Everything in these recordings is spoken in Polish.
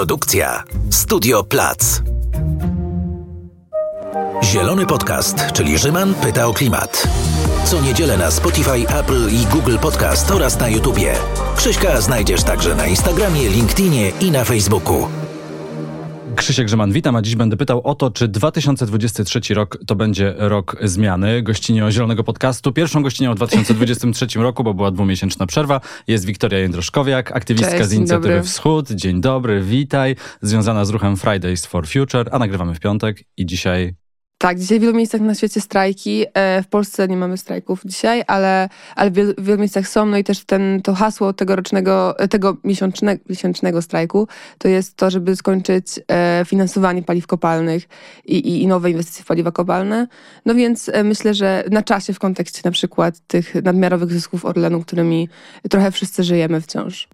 Produkcja Studio Plac. Zielony Podcast, czyli Rzyman pyta o klimat. Co niedzielę na Spotify, Apple i Google Podcast oraz na YouTubie. Krzyśka znajdziesz także na Instagramie, LinkedInie i na Facebooku. Krzysiek Grzeman, witam, a dziś będę pytał o to, czy 2023 rok to będzie rok zmiany. Gościnią Zielonego Podcastu, pierwszą gościnią w 2023 roku, bo była dwumiesięczna przerwa, jest Wiktoria Jędroszkowiak, aktywistka Cześć, z inicjatywy dobry. Wschód. Dzień dobry, witaj. Związana z ruchem Fridays for Future, a nagrywamy w piątek i dzisiaj Tak, dzisiaj w wielu miejscach na świecie strajki. E, W Polsce nie mamy strajków dzisiaj, ale, ale w wielu, miejscach są. No i też ten, to hasło tegorocznego, e, tego miesięcznego, miesięcznego strajku to jest to, żeby skończyć e, finansowanie paliw kopalnych i, i, i nowe inwestycje w paliwa kopalne. No więc myślę, że na czasie w kontekście na przykład tych nadmiarowych zysków Orlenu, którymi trochę wszyscy żyjemy wciąż.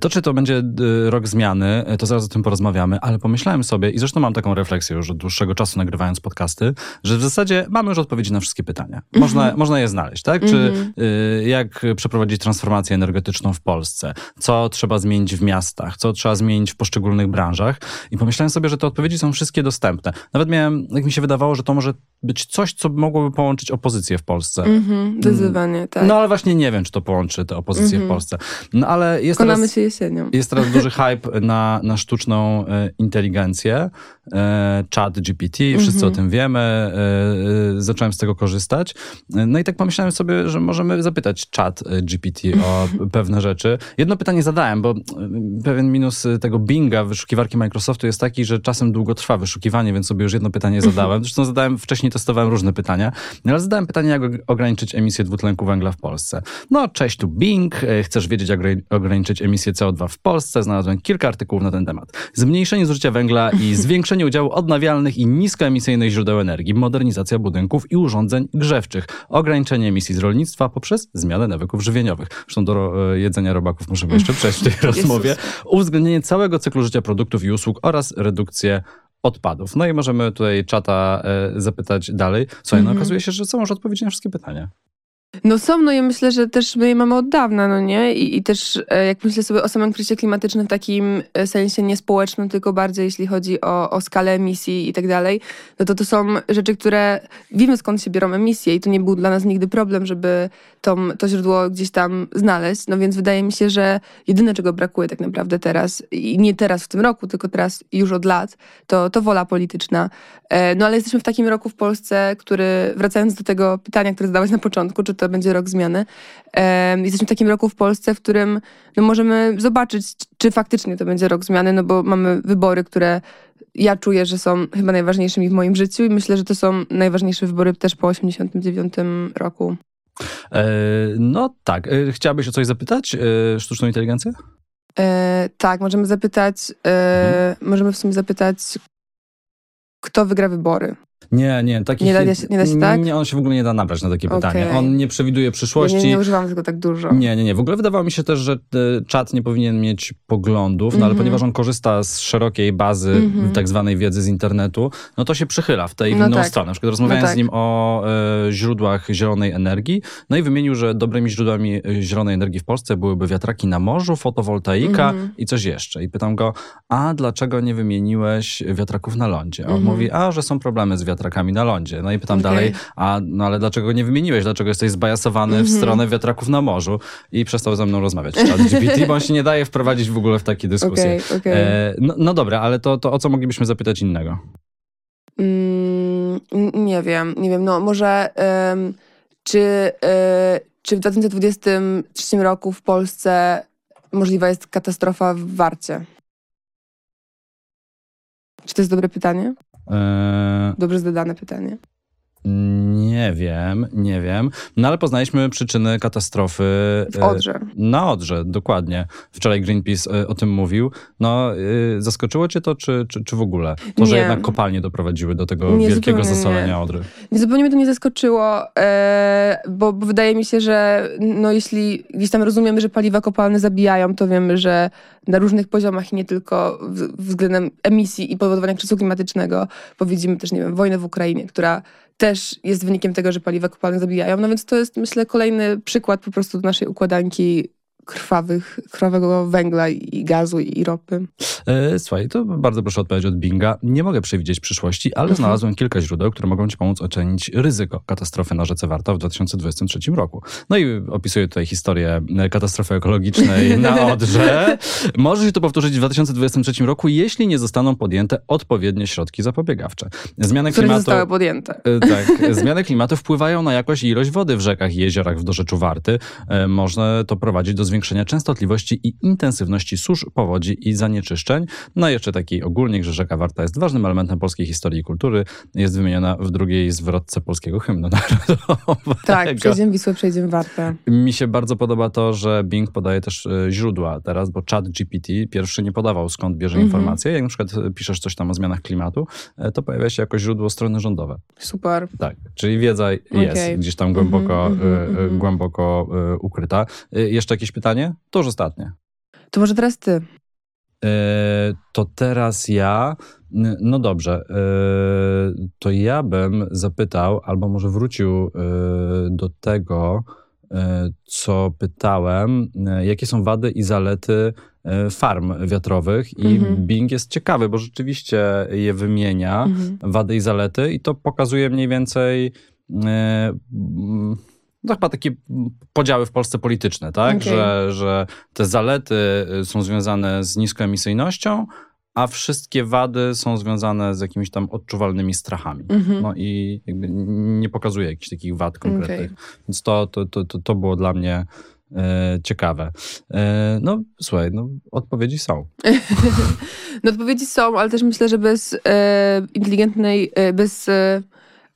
To, czy to będzie rok zmiany, to zaraz o tym porozmawiamy, ale pomyślałem sobie, i zresztą mam taką refleksję już od dłuższego czasu nagrywając że w zasadzie mamy już odpowiedzi na wszystkie pytania. Można, można je znaleźć, tak? Czy y, jak przeprowadzić transformację energetyczną w Polsce? Co trzeba zmienić w miastach? Co trzeba zmienić w poszczególnych branżach? I pomyślałem sobie, że te odpowiedzi są wszystkie dostępne. Nawet miałem, jak mi się wydawało, że to może być coś, co mogłoby połączyć opozycję w Polsce. Mhm, zdecydowanie, tak. No ale właśnie nie wiem, czy to połączy tę opozycję w Polsce. No ale jest Przekonamy teraz... się jesienią. Jest teraz duży hype na, na sztuczną e, inteligencję, e, chat GPT, wszyscy o tym wiemy, e, e, zacząłem z tego korzystać. No i tak pomyślałem sobie, że możemy zapytać chat e, GPT o pewne rzeczy. Jedno pytanie zadałem, bo pewien minus tego Binga, wyszukiwarki Microsoftu jest taki, że czasem długo trwa wyszukiwanie, więc sobie już jedno pytanie zadałem. Zresztą zadałem, wcześniej testowałem różne pytania, no ale zadałem pytanie, jak og- ograniczyć emisję dwutlenku węgla w Polsce. No, cześć, tu Bing, chcesz wiedzieć, jak ograni- ograniczyć emisję CO2 w Polsce? Znalazłem kilka artykułów na ten temat. Zmniejszenie zużycia węgla i zwiększenie udziału odnawialnych i niskoemisyjnych źródeł energii, modernizacja budynków i urządzeń grzewczych, ograniczenie emisji z rolnictwa poprzez zmianę nawyków żywieniowych. Zresztą do e, jedzenia robaków możemy jeszcze przejść w tej rozmowie. Uwzględnienie całego cyklu życia produktów i usług oraz redukcję odpadów. No i możemy tutaj czata e, zapytać dalej. Słuchaj, no okazuje się, że są już odpowiedzi na wszystkie pytania. No są, no ja myślę, że też my je mamy od dawna, no nie? I, i też e, jak myślę sobie o samym kryzysie klimatycznym w takim e, sensie nie społecznym, tylko bardziej jeśli chodzi o, o skalę emisji i tak dalej, no to to są rzeczy, które wiemy skąd się biorą emisje i to nie był dla nas nigdy problem, żeby to, to źródło gdzieś tam znaleźć, no więc wydaje mi się, że jedyne czego brakuje tak naprawdę teraz i nie teraz w tym roku, tylko teraz już od lat, to, to wola polityczna. E, No ale jesteśmy w takim roku w Polsce, który, wracając do tego pytania, które zadałeś na początku, czy to będzie rok zmiany, em, jesteśmy w takim roku w Polsce, w którym no, możemy zobaczyć, czy faktycznie to będzie rok zmiany, no bo mamy wybory, które ja czuję, że są chyba najważniejszymi w moim życiu i myślę, że to są najważniejsze wybory też po 89 roku. E, no tak. E, chciałabyś o coś zapytać? E, sztuczną inteligencję? E, tak, możemy zapytać, e, możemy w sumie zapytać, kto wygra wybory. Nie, nie. Takich, Nie da się- nie da się tak? Nie, on się w ogóle nie da nabrać na takie pytanie. Okej. On nie przewiduje Ja przyszłości. nie, nie używam tego tak dużo. Nie, nie, nie. W ogóle wydawało mi się też, że e, czat nie powinien mieć poglądów, no ale Mhm. ponieważ on korzysta z szerokiej bazy Mhm. tak zwanej wiedzy z internetu, no to się przychyla w tej No inną tak. stronę. Na przykład rozmawiałem No tak. z nim o e, źródłach zielonej energii, no i wymienił, że dobrymi źródłami e, zielonej energii w Polsce byłyby wiatraki na morzu, fotowoltaika Mhm. i coś jeszcze. I pytam go, a dlaczego nie wymieniłeś wiatraków na lądzie? A on Mhm. mówi, a że są problemy z wiatrakami na lądzie. No i pytam Okej. dalej, a no ale dlaczego nie wymieniłeś? Dlaczego jesteś zbajasowany w Mhm. stronę wiatraków na morzu? I przestał ze mną rozmawiać chat GPT, bo on się nie daje wprowadzić w ogóle w takie dyskusje. Okej, okej. E, no, no dobra, ale to, to o co moglibyśmy zapytać innego? Mm, nie wiem, nie wiem. No może em, czy, e, czy w 2023 roku w Polsce możliwa jest katastrofa w Warcie? Czy to jest dobre pytanie? E, Dobrze zadane pytanie. Nie wiem, nie wiem. No ale poznaliśmy przyczyny katastrofy. W e, Odrze. Na Odrze, dokładnie. Wczoraj Greenpeace e, o tym mówił. No, y, zaskoczyło cię to, czy, czy, czy w ogóle? To, że Nie. jednak kopalnie doprowadziły do tego Nie, wielkiego zasolenia nie. Odry. Nie, zupełnie mnie to nie zaskoczyło, e, bo, bo wydaje mi się, że no, jeśli gdzieś tam rozumiemy, że paliwa kopalne zabijają, to wiemy, że na różnych poziomach i nie tylko względem emisji i powodowania kryzysu klimatycznego, bo widzimy też, nie wiem, wojnę w Ukrainie, która też jest wynikiem tego, że paliwa kopalne zabijają. No więc to jest, myślę, kolejny przykład po prostu naszej układanki krwawych, krwawego węgla i gazu i ropy. E, słuchaj, to bardzo proszę odpowiedzieć od Binga. Nie mogę przewidzieć przyszłości, ale mhm. znalazłem kilka źródeł, które mogą ci pomóc ocenić ryzyko katastrofy na rzece Warta w 2023 roku. No i opisuję tutaj historię e, katastrofy ekologicznej na Odrze. Może się to powtórzyć w 2023 roku, jeśli nie zostaną podjęte odpowiednie środki zapobiegawcze. Zmiany które klimatu, zostały podjęte. E, tak. Zmiany klimatu wpływają na jakość i ilość wody w rzekach i jeziorach w dorzeczu Warty. Można to prowadzić do zwiększenia częstotliwości i intensywności susz, powodzi i zanieczyszczeń. No i jeszcze taki ogólnik, że rzeka Warta jest ważnym elementem polskiej historii i kultury. Jest wymieniona w drugiej zwrotce polskiego hymnu narodowego. Tak, przejdziemy Wisłę, przejdziemy Wartę. Mi się bardzo podoba to, że Bing podaje też e, źródła teraz, bo chat GPT pierwszy nie podawał skąd bierze -hmm. informacje. Jak na przykład piszesz coś tam o zmianach klimatu, e, to pojawia się jako źródło strony rządowe. Super. Tak, czyli wiedza jest okay. gdzieś tam głęboko, mm -hmm, głęboko ukryta. Jeszcze jakieś pytanie? To już ostatnie. To może teraz ty. E, to teraz ja. No dobrze, e, to ja bym zapytał, albo może wrócił e, do tego, co pytałem, jakie są wady i zalety farm wiatrowych. I mhm. Bing jest ciekawy, bo rzeczywiście je wymienia, mhm. wady i zalety, i to pokazuje mniej więcej to chyba takie podziały w Polsce polityczne, tak? Okay. Że, że te zalety y, są związane z niskoemisyjnością, a wszystkie wady są związane z jakimiś tam odczuwalnymi strachami. Mm -hmm. No i nie pokazuje jakichś takich wad konkretnych. Okay. Więc to, to, to, to, było dla mnie e, ciekawe. E, no słuchaj, no, odpowiedzi są. no odpowiedzi są, ale też myślę, że bez e, inteligentnej, e, bez e,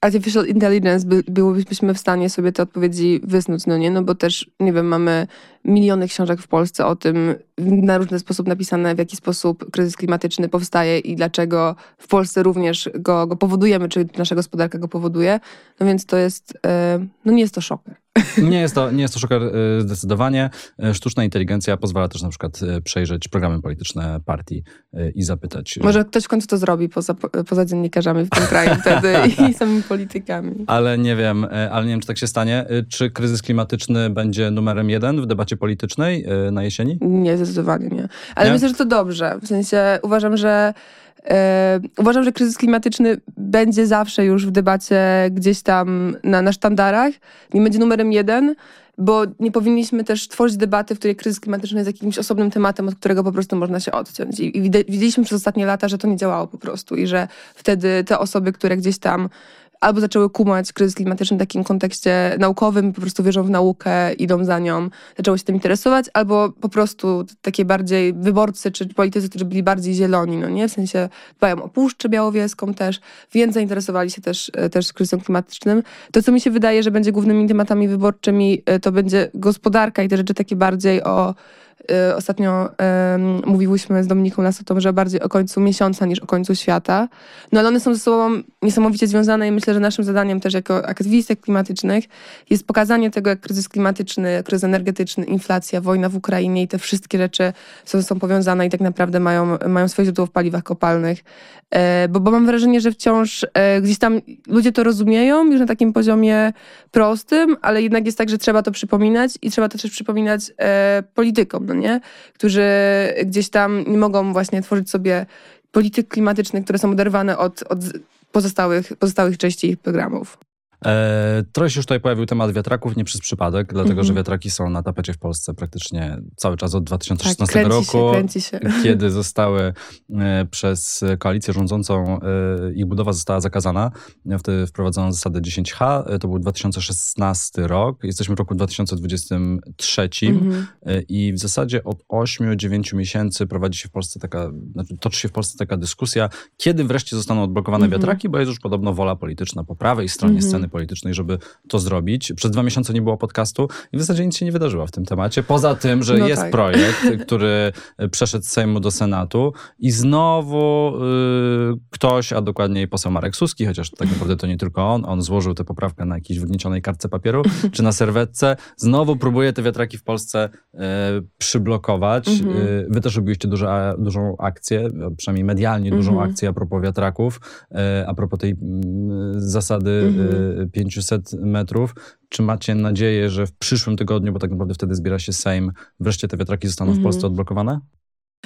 artificial intelligence by, byłybyśmy w stanie sobie te odpowiedzi wysnuć, no nie? No bo też, nie wiem, mamy miliony książek w Polsce o tym, na różny sposób napisane, w jaki sposób kryzys klimatyczny powstaje i dlaczego w Polsce również go, go powodujemy, czy nasza gospodarka go powoduje. No więc to jest, e, no nie jest to szoker. Nie jest to, nie jest to szoker e, zdecydowanie. E, sztuczna inteligencja pozwala też na przykład przejrzeć programy polityczne partii i zapytać. Może ktoś w końcu to zrobi poza, poza dziennikarzami w tym kraju wtedy i samymi politykami. Ale nie wiem, ale nie wiem, czy tak się stanie. Czy kryzys klimatyczny będzie numerem jeden w debacie politycznej na jesieni? Nie, zdecydowanie nie. Ale nie? myślę, że to dobrze. W sensie uważam, że e, uważam, że kryzys klimatyczny będzie zawsze już w debacie gdzieś tam na, na sztandarach. Nie będzie numerem jeden, bo nie powinniśmy też tworzyć debaty, w której kryzys klimatyczny jest jakimś osobnym tematem, od którego po prostu można się odciąć. I, i widzieliśmy przez ostatnie lata, że to nie działało po prostu i że wtedy te osoby, które gdzieś tam albo zaczęły kumać kryzys klimatyczny w takim kontekście naukowym, po prostu wierzą w naukę, idą za nią, zaczęły się tym interesować, albo po prostu takie bardziej wyborcy czy politycy, którzy byli bardziej zieloni, no nie? W sensie dbają o Puszczę Białowieską też, więc zainteresowali się też, e, też kryzysem klimatycznym. To, co mi się wydaje, że będzie głównymi tematami wyborczymi, e, to będzie gospodarka i te rzeczy takie bardziej o ostatnio um, mówiłyśmy z Dominiką Lasotą, że bardziej o końcu miesiąca niż o końcu świata. No ale one są ze sobą niesamowicie związane i myślę, że naszym zadaniem też jako aktywistek klimatycznych jest pokazanie tego, jak kryzys klimatyczny, kryzys energetyczny, inflacja, wojna w Ukrainie i te wszystkie rzeczy są, są powiązane i tak naprawdę mają, mają swoje źródło w paliwach kopalnych. E, bo, bo mam wrażenie, że wciąż e, gdzieś tam ludzie to rozumieją już na takim poziomie prostym, ale jednak jest tak, że trzeba to przypominać i trzeba to też przypominać e, politykom, no nie? Którzy gdzieś tam nie mogą właśnie tworzyć sobie polityk klimatycznych, które są oderwane od, od pozostałych, pozostałych części ich programów. E, trochę się już tutaj pojawił temat wiatraków, nie przez przypadek, dlatego mm -hmm. że wiatraki są na tapecie w Polsce praktycznie cały czas od 2016 tak, roku, się, kiedy zostały e, przez koalicję rządzącą, e, ich budowa została zakazana. Wtedy wprowadzono zasadę 10H, e, to był 2016 rok, jesteśmy w roku 2023 mm -hmm. i w zasadzie od 8-9 miesięcy prowadzi się w Polsce taka, znaczy toczy się w Polsce taka dyskusja, kiedy wreszcie zostaną odblokowane mm -hmm. wiatraki, bo jest już podobno wola polityczna po prawej stronie mhm. sceny politycznej, żeby to zrobić. Przez dwa miesiące nie było podcastu i w zasadzie nic się nie wydarzyło w tym temacie. Poza tym, że no jest tak. projekt, który przeszedł z Sejmu do Senatu i znowu y, ktoś, a dokładniej poseł Marek Suski, chociaż tak naprawdę to nie tylko on, on złożył tę poprawkę na jakiejś wygniecionej kartce papieru czy na serwetce, znowu próbuje te wiatraki w Polsce y, przyblokować. Mhm. Y, wy też robiliście duża, dużą akcję, przynajmniej medialnie dużą mhm. akcję a propos wiatraków, a propos tej mm, zasady y, 500 metrów. Czy macie nadzieję, że w przyszłym tygodniu, bo tak naprawdę wtedy zbiera się Sejm, wreszcie te wiatraki zostaną w Mhm. Polsce odblokowane?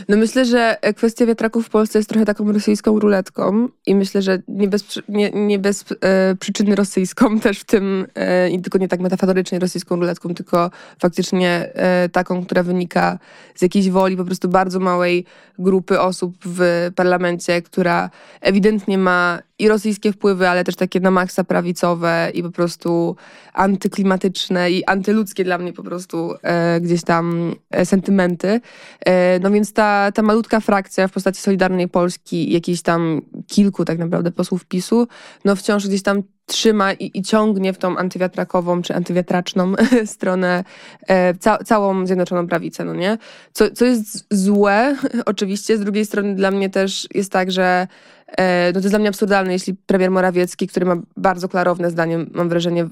No myślę, że kwestia wiatraków w Polsce jest trochę taką rosyjską ruletką i myślę, że nie bez, nie, nie bez e, przyczyny rosyjską też w tym, e, i tylko nie tak metaforycznie rosyjską ruletką, tylko faktycznie e, taką, która wynika z jakiejś woli po prostu bardzo małej grupy osób w parlamencie, która ewidentnie ma i rosyjskie wpływy, ale też takie na maksa prawicowe i po prostu antyklimatyczne i antyludzkie dla mnie po prostu e, gdzieś tam e, sentymenty. E, no więc ta, ta malutka frakcja w postaci Solidarnej Polski, jakichś tam kilku tak naprawdę posłów PiSu, no wciąż gdzieś tam trzyma i, i ciągnie w tą antywiatrakową czy antywiatraczną stronę e, ca, całą Zjednoczoną Prawicę, no nie? Co, co jest złe oczywiście, z drugiej strony dla mnie też jest tak, że no to jest dla mnie absurdalne, jeśli premier Morawiecki, który ma bardzo klarowne zdanie, mam wrażenie,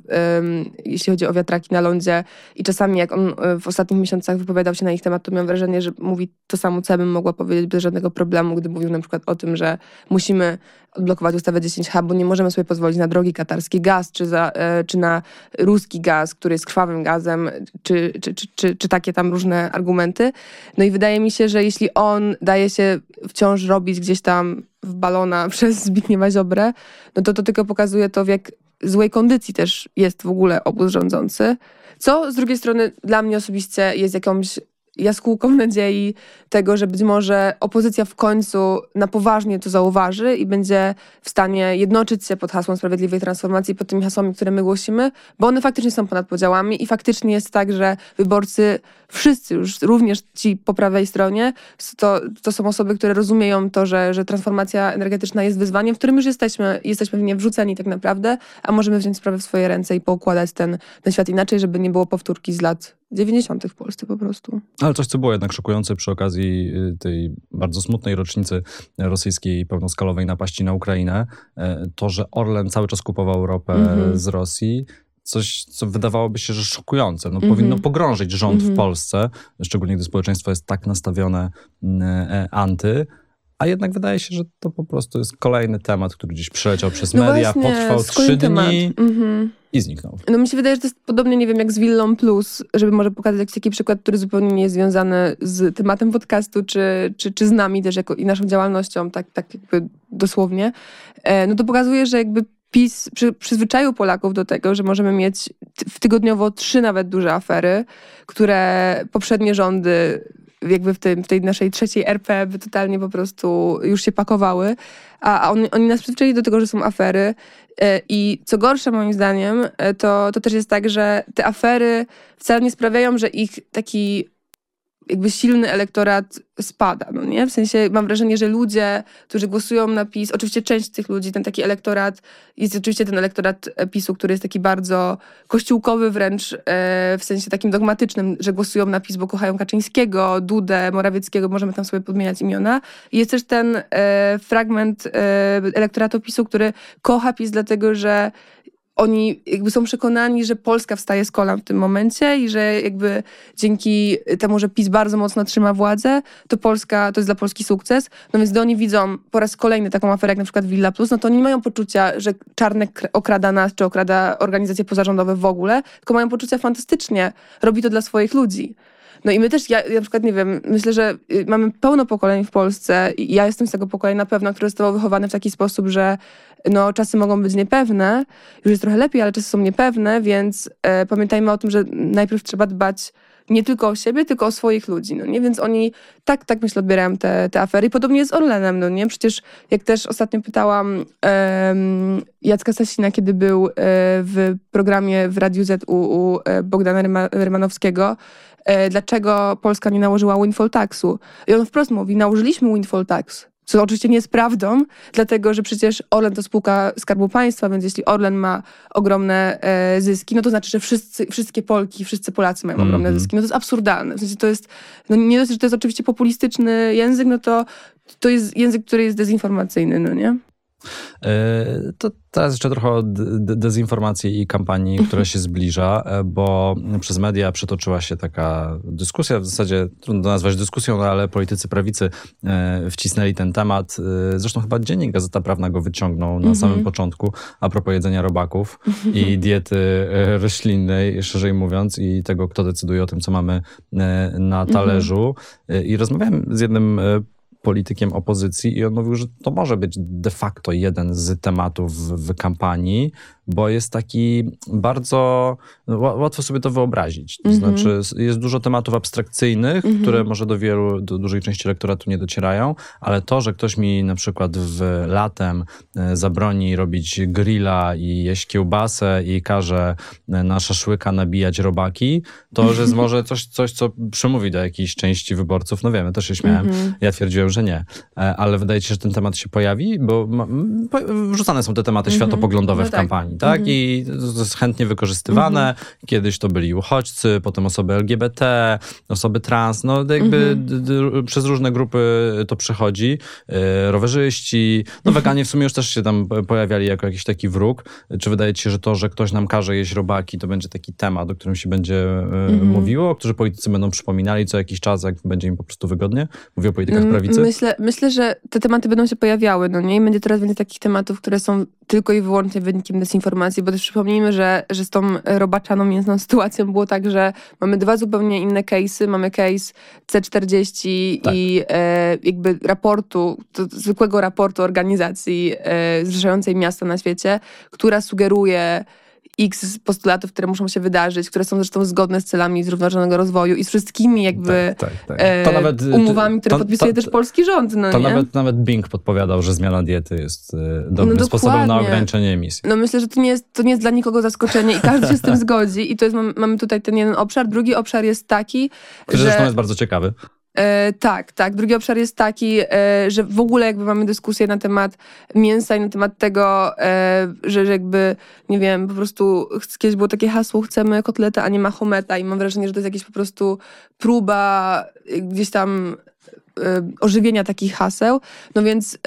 jeśli chodzi o wiatraki na lądzie i czasami jak on e, w ostatnich miesiącach wypowiadał się na ich temat, to miałem wrażenie, że mówi to samo, co ja bym mogła powiedzieć bez żadnego problemu, gdy mówił na przykład o tym, że musimy odblokować ustawę 10H, bo nie możemy sobie pozwolić na drogi katarskie gaz, czy, za, e, czy na ruski gaz, który jest krwawym gazem, czy, czy, czy, czy, czy takie tam różne argumenty. No i wydaje mi się, że jeśli on daje się wciąż robić gdzieś tam w balona przez Zbigniewa Ziobrę, no to to tylko pokazuje to, w jak złej kondycji też jest w ogóle obóz rządzący. Co z drugiej strony dla mnie osobiście jest jakąś jaskółką nadziei tego, że być może opozycja w końcu na poważnie to zauważy i będzie w stanie jednoczyć się pod hasłem sprawiedliwej transformacji, pod tymi hasłami, które my głosimy, bo one faktycznie są ponad podziałami i faktycznie jest tak, że wyborcy, wszyscy już, również ci po prawej stronie, to, to są osoby, które rozumieją to, że, że transformacja energetyczna jest wyzwaniem, w którym już jesteśmy, jesteśmy w nie wrzuceni tak naprawdę, a możemy wziąć sprawę w swoje ręce i poukładać ten, ten świat inaczej, żeby nie było powtórki z lat 90. w Polsce po prostu. Ale coś, co było jednak szokujące przy okazji y, tej bardzo smutnej rocznicy rosyjskiej pełnoskalowej napaści na Ukrainę, e, to, że Orlen cały czas kupował ropę Mhm. z Rosji. Coś, co wydawałoby się, że szokujące. No, Mhm. Powinno pogrążyć rząd Mhm. w Polsce, szczególnie gdy społeczeństwo jest tak nastawione mm, e, anty. A jednak wydaje się, że to po prostu jest kolejny temat, który gdzieś przeleciał przez media, potrwał z kolei trzy dni Mhm. I zniknął. No mi się wydaje, że to jest podobnie, nie wiem, jak z Willą Plus, żeby może pokazać jakiś taki przykład, który zupełnie nie jest związany z tematem podcastu, czy, czy, czy z nami też jako, i naszą działalnością, tak, tak jakby dosłownie. E, no to pokazuje, że jakby PiS przy, przyzwyczaił Polaków do tego, że możemy mieć w tygodniowo trzy nawet duże afery, które poprzednie rządy jakby w, tym, w tej naszej trzeciej RP by totalnie po prostu już się pakowały, a, a oni, oni nas przyzwyczaili do tego, że są afery I co gorsza moim zdaniem, e, to, to też jest tak, że te afery wcale nie sprawiają, że ich taki jakby silny elektorat spada, no nie? W sensie mam wrażenie, że ludzie, którzy głosują na PiS, oczywiście część tych ludzi, ten taki elektorat, jest oczywiście ten elektorat e, PiSu, który jest taki bardzo kościółkowy wręcz, e, w sensie takim dogmatycznym, że głosują na PiS, bo kochają Kaczyńskiego, Dudę, Morawieckiego, możemy tam sobie podmieniać imiona. I jest też ten e, fragment elektoratu PiSu, który kocha PiS dlatego, że oni jakby są przekonani, że Polska wstaje z kolan w tym momencie i że jakby dzięki temu, że PiS bardzo mocno trzyma władzę, to Polska, to jest dla Polski sukces. No więc gdy oni widzą po raz kolejny taką aferę jak na przykład Villa Plus, no to oni nie mają poczucia, że Czarnek okrada nas, czy okrada organizacje pozarządowe w ogóle, tylko mają poczucia fantastycznie, robi to dla swoich ludzi. No i my też, ja, ja na przykład nie wiem, myślę, że y, mamy pełno pokoleń w Polsce i ja jestem z tego pokolenia na pewno, które zostało wychowane w taki sposób, że no, czasy mogą być niepewne, już jest trochę lepiej, ale czasy są niepewne, więc e, pamiętajmy o tym, że najpierw trzeba dbać nie tylko o siebie, tylko o swoich ludzi, no nie? Więc oni tak, tak myślę, odbierają te, te afery. I podobnie jest z Orlenem, no nie? Przecież jak też ostatnio pytałam em, Jacka Sasina, kiedy był e, w programie w Radiu Z u, u e, Bogdana Ryma, Rymanowskiego, e, dlaczego Polska nie nałożyła windfall taxu. I on wprost mówi, nałożyliśmy windfall tax, co oczywiście nie jest prawdą, dlatego że przecież Orlen to spółka Skarbu Państwa, więc jeśli Orlen ma ogromne e, zyski, no to znaczy, że wszyscy, wszystkie Polki, wszyscy Polacy mają ogromne Mhm. zyski. No to jest absurdalne. W sensie to jest, no nie dosyć, że to jest oczywiście populistyczny język, no to to jest język, który jest dezinformacyjny, no nie? E, to teraz jeszcze trochę o dezinformacji i kampanii, która się zbliża, e, bo przez media przetoczyła się taka dyskusja, w zasadzie trudno nazwać dyskusją, no ale politycy prawicy e, wcisnęli ten temat. Zresztą chyba Dziennik Gazeta Prawna go wyciągnął na samym mhm. początku a propos jedzenia robaków i diety roślinnej, szerzej mówiąc, i tego, kto decyduje o tym, co mamy na mhm. talerzu. I rozmawiałem z jednym politykiem opozycji i on mówił, że to może być de facto jeden z tematów w, kampanii, bo jest taki bardzo łatwo sobie to wyobrazić. To mm -hmm. znaczy, jest dużo tematów abstrakcyjnych, mm -hmm. które może do wielu, do dużej części elektoratu nie docierają, ale to, że ktoś mi na przykład w latem e, zabroni robić grilla i jeść kiełbasę i każe e, na szaszłyka nabijać robaki, to że jest może coś, coś, co przemówi do jakiejś części wyborców. No wiemy, też się śmiałem. Mm -hmm. Ja twierdziłem, że nie. E, ale wydaje się, że ten temat się pojawi? Bo wrzucane są te tematy mhm. światopoglądowe no w tak. kampanii tak? Mhm. I to jest chętnie wykorzystywane. Mhm. Kiedyś to byli uchodźcy, potem osoby LGBT, osoby trans, no jakby mhm. przez różne grupy to przechodzi. E, rowerzyści, no weganie w sumie już też się tam pojawiali jako jakiś taki wróg. Czy wydaje ci się, że to, że ktoś nam każe jeść robaki, to będzie taki temat, o którym się będzie mhm. mówiło, którzy politycy będą przypominali co jakiś czas, jak będzie im po prostu wygodnie? Mówię o politykach prawicy. Myślę, myślę, że te tematy będą się pojawiały, no nie? I będzie coraz więcej takich tematów, które są tylko i wyłącznie wynikiem dezinformacji informacji, bo też przypomnijmy, że, że z tą robaczaną mięsną sytuacją było tak, że mamy dwa zupełnie inne case'y. Mamy case C40 tak. i e, jakby raportu, zwykłego raportu organizacji e, zrzeszającej miasta na świecie, która sugeruje x postulatów, które muszą się wydarzyć, które są zresztą zgodne z celami zrównoważonego rozwoju i z wszystkimi jakby tak, tak, tak. E, nawet, umowami, które to, podpisuje to, też polski rząd. No to nie? Nawet, nawet Bing podpowiadał, że zmiana diety jest e, dobrym no sposobem na ograniczenie emisji. No myślę, że to nie, jest, to nie jest dla nikogo zaskoczenie i każdy się z tym zgodzi i to jest, mamy tutaj ten jeden obszar. Drugi obszar jest taki, Który że... zresztą jest bardzo ciekawy. E, tak, tak. Drugi obszar jest taki, e, że w ogóle jakby mamy dyskusję na temat mięsa i na temat tego, e, że, że jakby, nie wiem, po prostu kiedyś było takie hasło, chcemy kotleta, a nie Mahometa i mam wrażenie, że to jest jakaś po prostu próba gdzieś tam ożywienia takich haseł. No więc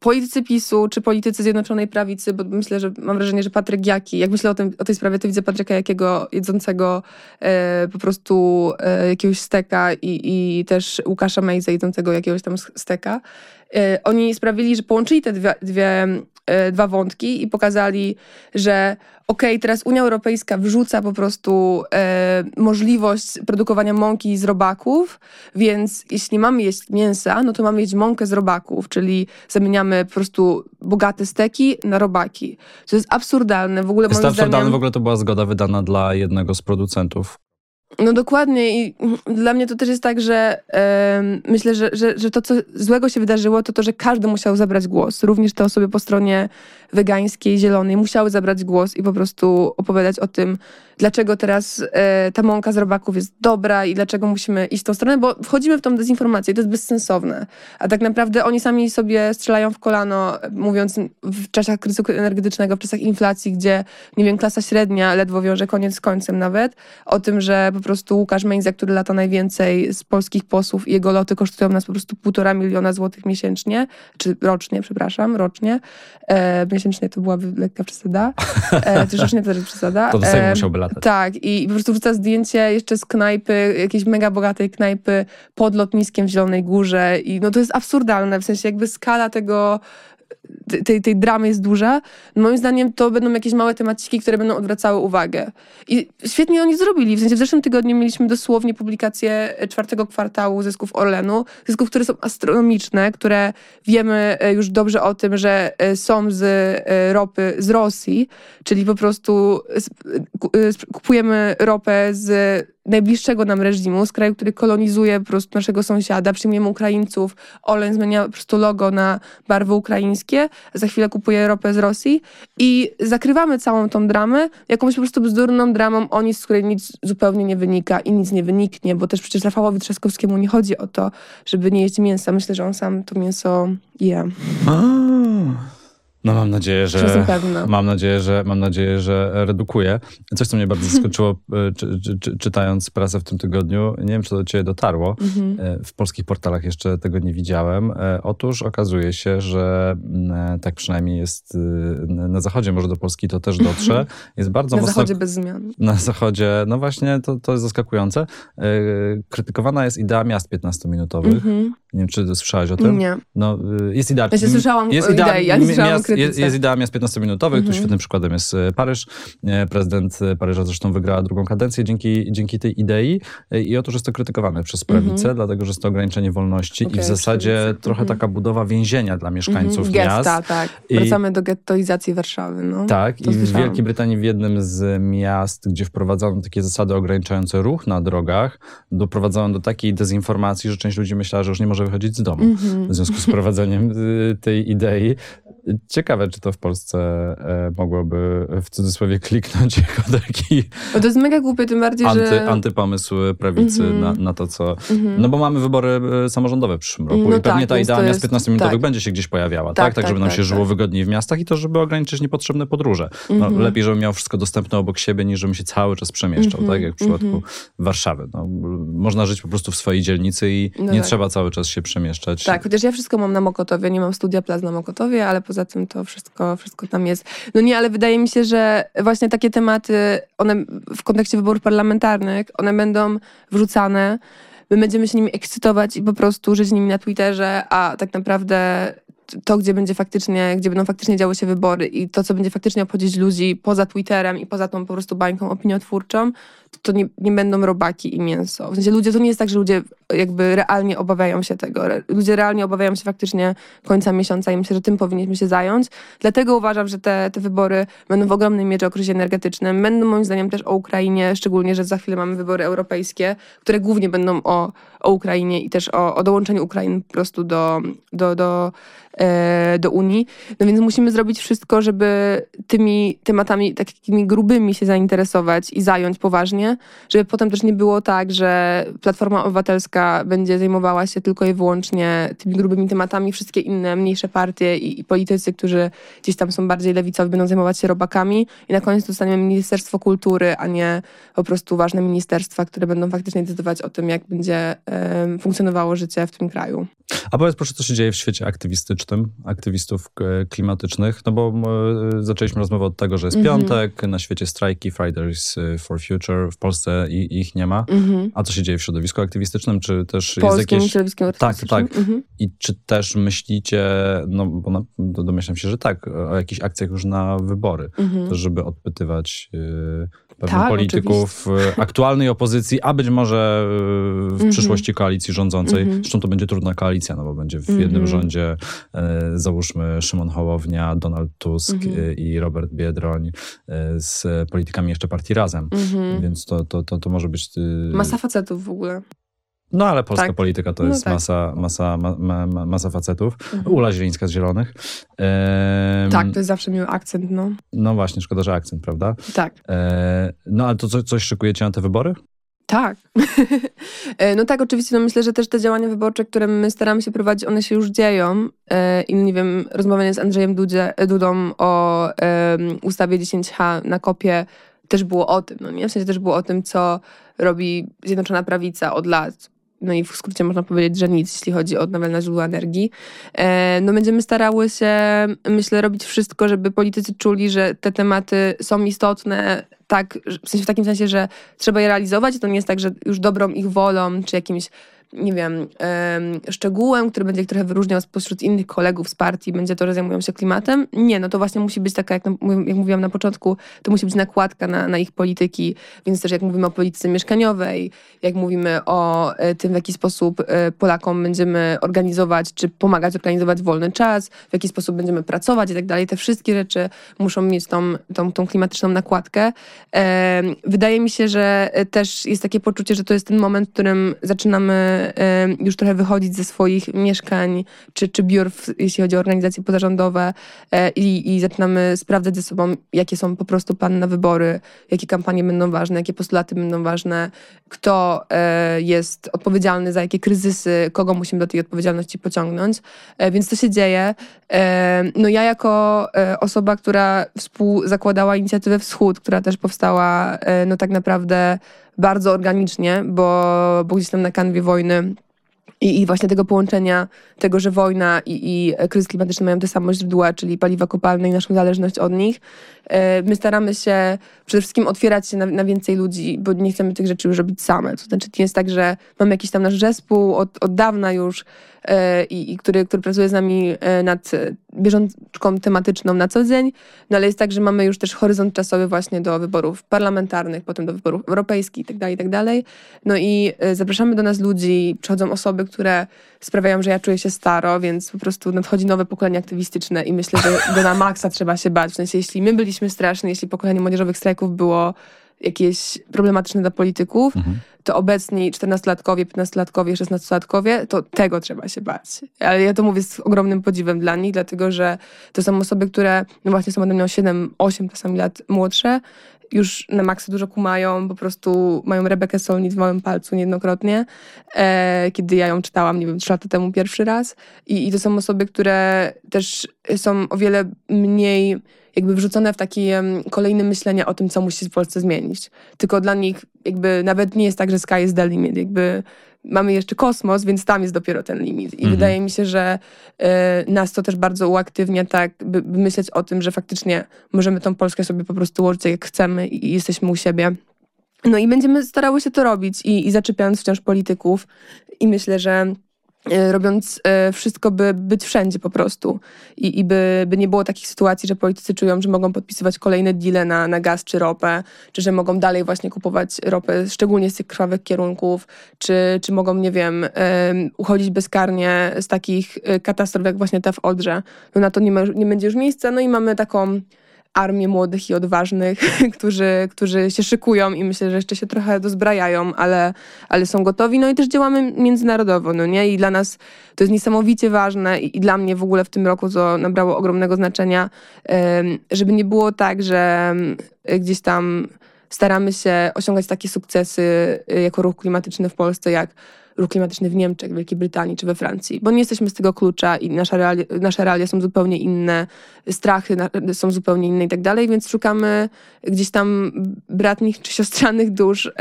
politycy PiSu czy politycy Zjednoczonej Prawicy, bo myślę, że mam wrażenie, że Patryk Jaki, jak myślę o, tym, o tej sprawie, to widzę Patryka Jakiego jedzącego e, po prostu e, jakiegoś steka i, i też Łukasza Mejza jedzącego jakiegoś tam steka. E, oni sprawili, że połączyli te dwie, dwie dwa wątki i pokazali, że okej, okay, teraz Unia Europejska wrzuca po prostu e, możliwość produkowania mąki z robaków, więc jeśli mamy jeść mięsa, no to mamy jeść mąkę z robaków, czyli zamieniamy po prostu bogate steki na robaki. To jest absurdalne. W ogóle jest absurdalne, zdaniem... w ogóle to była zgoda wydana dla jednego z producentów no dokładnie i dla mnie to też jest tak, że yy, myślę, że, że, że to, co złego się wydarzyło, to to, że każdy musiał zabrać głos. Również te osoby po stronie wegańskiej, zielonej musiały zabrać głos i po prostu opowiadać o tym, dlaczego teraz e, ta mąka z robaków jest dobra i dlaczego musimy iść w tą stronę, bo wchodzimy w tą dezinformację i to jest bezsensowne. A tak naprawdę oni sami sobie strzelają w kolano, mówiąc w czasach kryzysu energetycznego, w czasach inflacji, gdzie, nie wiem, klasa średnia ledwo wiąże koniec z końcem nawet, o tym, że po prostu Łukasz Meńza, który lata najwięcej z polskich posłów i jego loty kosztują nas po prostu półtora miliona złotych miesięcznie, czy rocznie, przepraszam, rocznie. E, miesięcznie to byłaby lekka przesada. E, czy rocznie to też przesada. To do Sejmu musiałby latać. Tak, i po prostu wrzuca zdjęcie jeszcze z knajpy, jakiejś mega bogatej knajpy pod lotniskiem w Zielonej Górze i no to jest absurdalne, w sensie jakby skala tego tej, tej dramy jest duża, moim zdaniem to będą jakieś małe temaciki, które będą odwracały uwagę. I świetnie oni zrobili. W sensie w zeszłym tygodniu mieliśmy dosłownie publikację czwartego kwartału zysków Orlenu. Zysków, które są astronomiczne, które wiemy e, już dobrze o tym, że e, są z e, ropy z Rosji, czyli po prostu kupujemy ropę z najbliższego nam reżimu, z kraju, który kolonizuje po prostu naszego sąsiada, przyjmujemy Ukraińców, Olen zmienia po prostu logo na barwy ukraińskie, za chwilę kupuje ropę z Rosji i zakrywamy całą tą dramę jakąś po prostu bzdurną dramą o nic, z której nic zupełnie nie wynika i nic nie wyniknie, bo też przecież Rafałowi Trzaskowskiemu nie chodzi o to, żeby nie jeść mięsa. Myślę, że on sam to mięso je. No mam nadzieję, że mam nadzieję, że mam nadzieję, że redukuje. Coś, co mnie bardzo zaskoczyło, e, czy, czy, czy, czytając prasę w tym tygodniu, nie wiem, czy to do ciebie dotarło. Mhm. E, w polskich portalach jeszcze tego nie widziałem. E, otóż okazuje się, że tak przynajmniej jest na zachodzie, może do Polski to też dotrze. Jest bardzo na mocno. Na zachodzie bez zmian. Na zachodzie, no właśnie, to, to jest zaskakujące. Krytykowana jest idea miast 15-minutowych. Mhm. Nie wiem, czy słyszałaś o tym? Nie. No, jest idea. Ja się słyszałam jest idea, idei, ja nie słyszałam miast, jest, jest idea miast 15-minutowych, mhm. tu świetnym przykładem jest e, Paryż. E, prezydent Paryża zresztą wygrała drugą kadencję dzięki, dzięki tej idei i otóż jest to krytykowane przez prawicę, mhm. dlatego, że jest to ograniczenie wolności okay, i w zasadzie trochę mhm. taka budowa więzienia dla mieszkańców mhm. miast. Getta, tak. I, Wracamy do gettoizacji Warszawy. No. Tak, to i w Wielkiej Brytanii w jednym z miast, gdzie wprowadzono takie zasady ograniczające ruch na drogach, doprowadzono do takiej dezinformacji, że część ludzi myślała, że już nie może wychodzić z domu w związku z prowadzeniem y, tej idei. Ciekawe, czy to w Polsce e, mogłoby w cudzysłowie kliknąć jako taki. Bo to jest mega głupie, tym bardziej, anty, że. Antypomysł prawicy mm -hmm. na, na to, co. Mm -hmm. No bo mamy wybory e, samorządowe w przyszłym roku no i pewnie tak, ta idea miast 15-minutowych tak. będzie się gdzieś pojawiała, tak? Tak, tak, tak żeby nam tak, się żyło tak. wygodniej w miastach i to, żeby ograniczyć niepotrzebne podróże. No, mm -hmm. Lepiej, żeby miał wszystko dostępne obok siebie, niż żeby się cały czas przemieszczał, tak? Jak w przypadku mhm. Warszawy. No, można żyć po prostu w swojej dzielnicy i no nie tak. trzeba cały czas się przemieszczać. Tak, chociaż ja wszystko mam na Mokotowie, nie mam studia plaz na Mokotowie, ale poza tym to wszystko, wszystko tam jest. No nie, ale wydaje mi się, że właśnie takie tematy, one w kontekście wyborów parlamentarnych, one będą wrzucane, my będziemy się nimi ekscytować i po prostu żyć nimi na Twitterze, a tak naprawdę to, gdzie będzie faktycznie, gdzie będą faktycznie działy się wybory i to, co będzie faktycznie obchodzić ludzi poza Twitterem i poza tą po prostu bańką opiniotwórczą, to, nie, nie będą robaki i mięso. W sensie ludzie, to nie jest tak, że ludzie jakby realnie obawiają się tego. Ludzie realnie obawiają się faktycznie końca miesiąca i myślę, że tym powinniśmy się zająć. Dlatego uważam, że te, te wybory będą w ogromnej mierze o kryzysie energetycznym. Będą moim zdaniem też o Ukrainie, szczególnie, że za chwilę mamy wybory europejskie, które głównie będą o, o Ukrainie i też o, o dołączeniu Ukrainy po prostu do, do, do E, do Unii. No więc musimy zrobić wszystko, żeby tymi tematami takimi grubymi się zainteresować i zająć poważnie, żeby potem też nie było tak, że Platforma Obywatelska będzie zajmowała się tylko i wyłącznie tymi grubymi tematami, wszystkie inne mniejsze partie i, i politycy, którzy gdzieś tam są bardziej lewicowi, będą zajmować się robakami i na koniec dostaniemy Ministerstwo Kultury, a nie po prostu ważne ministerstwa, które będą faktycznie decydować o tym, jak będzie um, funkcjonowało życie w tym kraju. A powiedz proszę, co się dzieje w świecie aktywistycznym, aktywistów e, klimatycznych, no bo e, zaczęliśmy rozmowę od tego, że jest mm -hmm. piątek, na świecie strajki, Fridays e, for Future, w Polsce i, ich nie ma. Mm -hmm. A co się dzieje w środowisku aktywistycznym? Czy też Polskim jest jakieś... środowiskiem Tak, tak. Mm -hmm. I czy też myślicie, no bo na, domyślam się, że tak, o jakichś akcjach już na wybory, mhm. żeby odpytywać... Pewnych tak, polityków oczywiście. aktualnej opozycji, a być może w -hmm. przyszłości koalicji rządzącej. -hmm. Zresztą to będzie trudna koalicja, no bo będzie w jednym mm -hmm. rządzie e, załóżmy Szymon Hołownia, Donald Tusk mhm. e, i Robert Biedroń e, z politykami jeszcze partii Razem. Mhm. Więc to, to, to, to może być... Masa facetów w ogóle. No ale polska tak. polityka to no jest tak. masa, masa, ma, ma, masa facetów. Mhm. Ula Zielińska z Zielonych. Ehm, tak, to jest zawsze miły akcent, no. No właśnie, szkoda, że akcent, prawda? Tak. Ehm, no ale to co, coś szykujecie na te wybory? Tak. E, no tak, oczywiście. No myślę, że też te działania wyborcze, które my staramy się prowadzić, one się już dzieją. E, I nie wiem, rozmawianie z Andrzejem Dudzie, Dudą o ustawie 10H na kopie też było o tym. No nie? W sensie też było o tym, co robi Zjednoczona Prawica od lat no i w skrócie można powiedzieć, że nic, jeśli chodzi o odnawialne źródła energii. E, no będziemy starały się, myślę, robić wszystko, żeby politycy czuli, że te tematy są istotne, tak, w, sensie w takim sensie, że trzeba je realizować. To nie jest tak, że już dobrą ich wolą, czy jakimś nie wiem, szczegółem, który będzie ich trochę wyróżniał spośród innych kolegów z partii, będzie to, że zajmują się klimatem. Nie, no to właśnie musi być taka, jak, jak mówiłam na początku, to musi być nakładka na, na ich polityki, więc też jak mówimy o polityce mieszkaniowej, jak mówimy o e, tym, w jaki sposób e, Polakom będziemy organizować, czy pomagać organizować wolny czas, w jaki sposób będziemy pracować i tak dalej, te wszystkie rzeczy muszą mieć tą, tą, tą klimatyczną nakładkę. Wydaje mi się, że też jest takie poczucie, że to jest ten moment, w którym zaczynamy już trochę wychodzić ze swoich mieszkań czy, czy biur, jeśli chodzi o organizacje pozarządowe e, i, i zaczynamy sprawdzać ze sobą, jakie są po prostu plany na wybory, jakie kampanie będą ważne, jakie postulaty będą ważne, kto e, jest odpowiedzialny za jakie kryzysy, kogo musimy do tej odpowiedzialności pociągnąć. E, więc to się dzieje. No ja jako osoba, która współzakładała inicjatywę Wschód, która też powstała no tak naprawdę bardzo organicznie, bo, bo gdzieś tam na kanwie wojny i, I, właśnie tego połączenia, tego, że wojna i, i kryzys klimatyczny mają te same źródła, czyli paliwa kopalne i naszą zależność od nich. E, my staramy się przede wszystkim otwierać się na, na, więcej ludzi, bo nie chcemy tych rzeczy już robić same. To znaczy, nie jest tak, że mamy jakiś tam nasz zespół od, od dawna już, i, i który, który pracuje z nami e, nad bieżączką tematyczną na co dzień, no ale jest tak, że mamy już też horyzont czasowy właśnie do wyborów parlamentarnych, potem do wyborów europejskich itd., tak itd. Tak no i zapraszamy do nas ludzi, przychodzą osoby, które sprawiają, że ja czuję się staro, więc po prostu nadchodzi nowe pokolenie aktywistyczne i myślę, że go na maksa trzeba się bać. W sensie, jeśli my byliśmy straszni, jeśli pokolenie młodzieżowych strajków było jakieś problematyczne dla polityków, mhm. to obecni 14-latkowie, 15-latkowie, 16-latkowie, to tego trzeba się bać. Ale ja to mówię z ogromnym podziwem dla nich, dlatego że to są osoby, które no właśnie są ode mnie o 7, 8 czasami lat młodsze, już na maksa dużo kumają, po prostu mają Rebekę Solnit w małym palcu niejednokrotnie, e, kiedy ja ją czytałam, nie wiem, trzy lata temu pierwszy raz. I, I to są osoby, które też są o wiele mniej jakby wrzucone w takie kolejne myślenia o tym, co musi w Polsce zmienić. Tylko dla nich jakby nawet nie jest tak, że sky is the limit. Jakby mamy jeszcze kosmos, więc tam jest dopiero ten limit. I mhm. wydaje mi się, że y, nas to też bardzo uaktywnia, tak, by, by, myśleć o tym, że faktycznie możemy tą Polskę sobie po prostu ułożyć jak chcemy i, i jesteśmy u siebie. No i będziemy starały się to robić i, i zaczepiając wciąż polityków. I myślę, że robiąc e, wszystko, by być wszędzie po prostu. I, i by, by nie było takich sytuacji, że politycy czują, że mogą podpisywać kolejne deale na, na gaz czy ropę, czy że mogą dalej właśnie kupować ropę, szczególnie z tych krwawych kierunków, czy, czy mogą, nie wiem, uchodzić bezkarnie z takich e, katastrof, jak właśnie ta w Odrze. No na to nie, ma, nie będzie już miejsca. No i mamy taką armię młodych i odważnych, którzy, którzy się szykują i myślę, że jeszcze się trochę dozbrajają, ale, ale są gotowi. No i też działamy międzynarodowo, no nie? I dla nas to jest niesamowicie ważne i, i dla mnie w ogóle w tym roku to nabrało ogromnego znaczenia, żeby nie było tak, że gdzieś tam staramy się osiągać takie sukcesy y, jako ruch klimatyczny w Polsce, jak ruch klimatyczny w Niemczech, Wielkiej Brytanii czy we Francji, bo nie jesteśmy z tego klucza i nasze realia, nasze realia są zupełnie inne, strachy są zupełnie inne i tak dalej, więc szukamy gdzieś tam bratnich czy siostrzanych dusz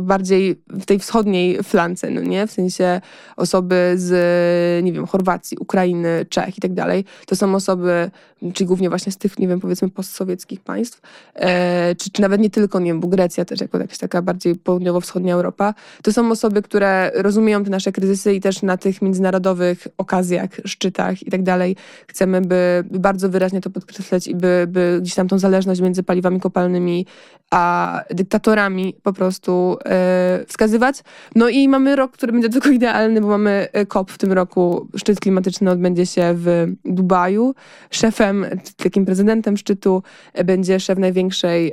bardziej w tej wschodniej flance, no nie? W sensie osoby z, nie wiem, Chorwacji, Ukrainy, Czech i tak dalej. To są osoby, czyli głównie właśnie z tych, nie wiem, powiedzmy postsowieckich państw, e, czy, czy nawet nie tylko, nie wiem, bo Grecja też jako jakaś taka bardziej południowo-wschodnia Europa. To są osoby, które rozumieją te nasze kryzysy i też na tych międzynarodowych okazjach, szczytach i tak dalej chcemy, by, bardzo wyraźnie to podkreślać i by, by gdzieś tam tą zależność między paliwami kopalnymi a dyktatorami po prostu e, wskazywać. No i mamy rok, który będzie tylko idealny, bo mamy e, COP w tym roku. Szczyt klimatyczny odbędzie się w Dubaju. Szefem, takim prezydentem szczytu e, będzie szef największej,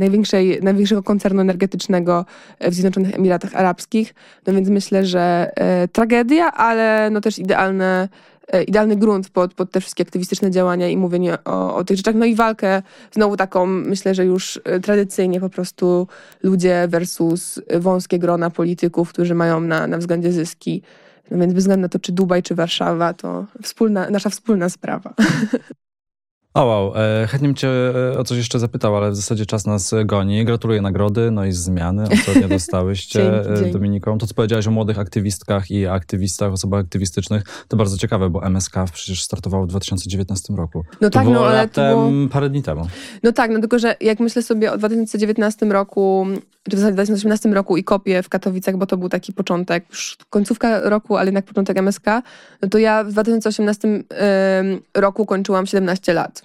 największej, największego koncernu energetycznego w Zjednoczonych Emiratach Arabskich. No więc myślę, że tragedia, ale no też idealne E, idealny grunt pod, pod te wszystkie aktywistyczne działania i mówienie o, o tych rzeczach. No i walkę znowu taką, myślę, że już e, tradycyjnie po prostu ludzie versus wąskie grona polityków, którzy mają na, na względzie zyski. No więc bez względu na to, czy Dubaj, czy Warszawa, to wspólna, nasza wspólna sprawa. O wow, e, chętnie bym cię e, o coś jeszcze zapytał, ale w zasadzie czas nas goni. Gratuluję nagrody, no i zmiany, nie dostałyście dzięki, Dominiką. To, co powiedziałaś o młodych aktywistkach i aktywistach, osobach aktywistycznych, to bardzo ciekawe, bo MSK przecież startowało w 2019 roku. No to tak, no ale latem, było... parę dni temu. No tak, no tylko, że jak myślę sobie o 2019 roku, czy w zasadzie 2018 roku i kopię w Katowicach, bo to był taki początek, już końcówka roku, ale jednak początek MSK, no to ja w 2018 yy, roku kończyłam 17 lat.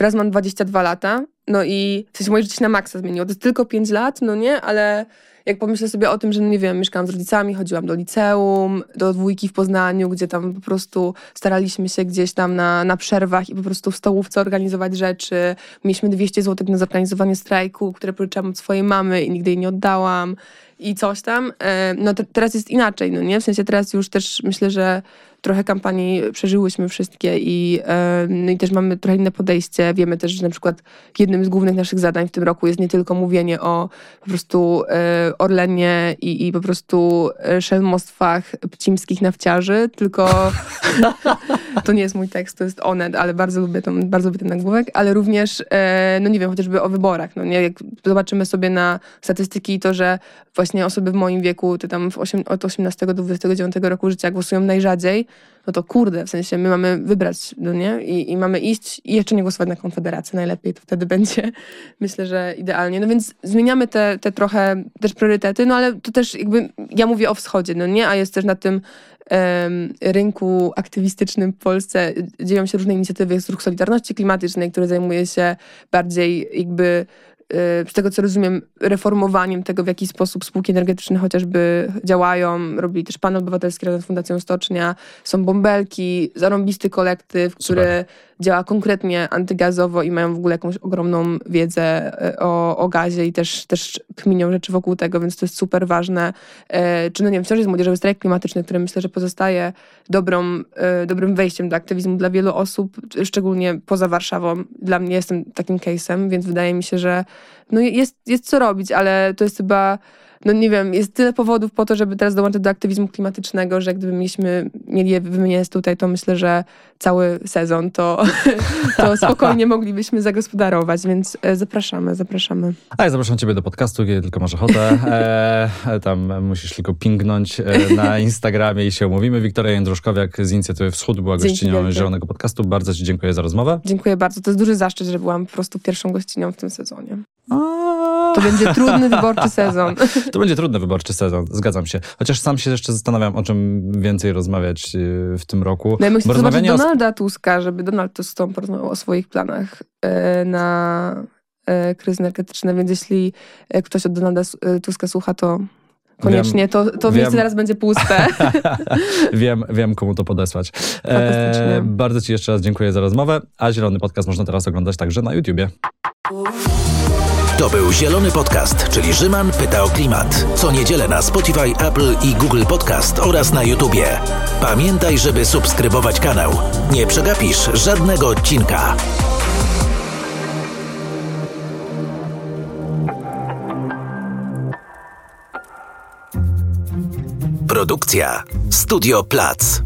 Teraz mam 22 lata, no i sensie moje życie na maksa zmieniło. To jest tylko 5 lat, no nie, ale jak pomyślę sobie o tym, że no nie wiem, mieszkałam z rodzicami, chodziłam do liceum, do dwójki w Poznaniu, gdzie tam po prostu staraliśmy się gdzieś tam na, na przerwach i po prostu w stołówce organizować rzeczy. Mieliśmy 200 zł na zorganizowanie strajku, które pożyczyłam od swojej mamy i nigdy jej nie oddałam. I coś tam. E, no te, teraz jest inaczej, no nie? W sensie teraz już też myślę, że trochę kampanii przeżyłyśmy wszystkie i, no i też mamy trochę inne podejście. Wiemy też, że na przykład jednym z głównych naszych zadań w tym roku jest nie tylko mówienie o po prostu e, Orlenie i, i po prostu e, szelmostwach pcimskich nawciarzy, tylko to nie jest mój tekst, to jest Onet, ale bardzo lubię, tą, bardzo lubię ten nagłówek, ale również, no nie wiem, chociażby o wyborach. No nie? Jak zobaczymy sobie na statystyki to, że właśnie osoby w moim wieku, to tam 8, od 18 do 29 roku życia głosują najrzadziej, no to kurde, w sensie my mamy wybrać, no nie? I, I, mamy iść i jeszcze nie głosować na Konfederację najlepiej, to wtedy będzie, myślę, że idealnie. No więc zmieniamy te, te trochę też priorytety, no ale to też jakby, ja mówię o wschodzie, no nie? A jest też na tym rynku aktywistycznym w Polsce dzieją się różne inicjatywy, jest ruch Solidarności Klimatycznej, który zajmuje się bardziej jakby Y, z tego co rozumiem, reformowaniem tego, w jaki sposób spółki energetyczne chociażby działają. Robili też Pan Obywatelski razem z Fundacją Stocznia. Są bąbelki, zarąbisty kolektyw, który Super. Działa konkretnie antygazowo i mają w ogóle jakąś ogromną wiedzę y, o, o gazie i też, też kminią rzeczy wokół tego, więc to jest super ważne. Y, czy no nie wiem, wciąż jest młodzieżowy strajk klimatyczny, który myślę, że pozostaje dobrą, dobrym wejściem do aktywizmu dla wielu osób, szczególnie poza Warszawą. Dla mnie jestem takim case'em, więc wydaje mi się, że no jest, jest co robić, ale to jest chyba no nie wiem, jest tyle powodów po to, żeby teraz dołączyć do aktywizmu klimatycznego, że gdyby mieliśmy, mieli je wymieniać tutaj, to myślę, że cały sezon to, to spokojnie moglibyśmy zagospodarować, więc e, zapraszamy, zapraszamy. A ja zapraszam ciebie do podcastu, kiedy tylko masz ochotę. E, tam musisz tylko pingnąć e, na Instagramie i się umówimy. Wiktoria Jędruszkowiak z Inicjatywy Wschód była gościnią Zielonego Podcastu. Bardzo ci dziękuję za rozmowę. Dziękuję bardzo. To jest duży zaszczyt, że byłam po prostu pierwszą gościnią w tym sezonie. To będzie trudny wyborczy sezon. To będzie trudny wyborczy sezon, zgadzam się. Chociaż sam się jeszcze zastanawiam, o czym więcej rozmawiać y, w tym roku. No ja myślę, zobaczyć Donalda Tuska, żeby Donald Tusk z porozmawiał o swoich planach y, na y, kryzys energetyczny, więc jeśli ktoś od Donalda Tuska słucha, to Koniecznie, wiem, to, to miejsce teraz będzie puste. wiem, wiem, komu to podesłać. E, bardzo Ci jeszcze raz dziękuję za rozmowę, a Zielony Podcast można teraz oglądać także na YouTubie. To był Zielony Podcast, czyli Rzyman pyta o klimat. Co niedzielę na Spotify, Apple i Google Podcast oraz na YouTubie. Pamiętaj, żeby subskrybować kanał. Nie przegapisz żadnego odcinka. Produkcja Studio Plac.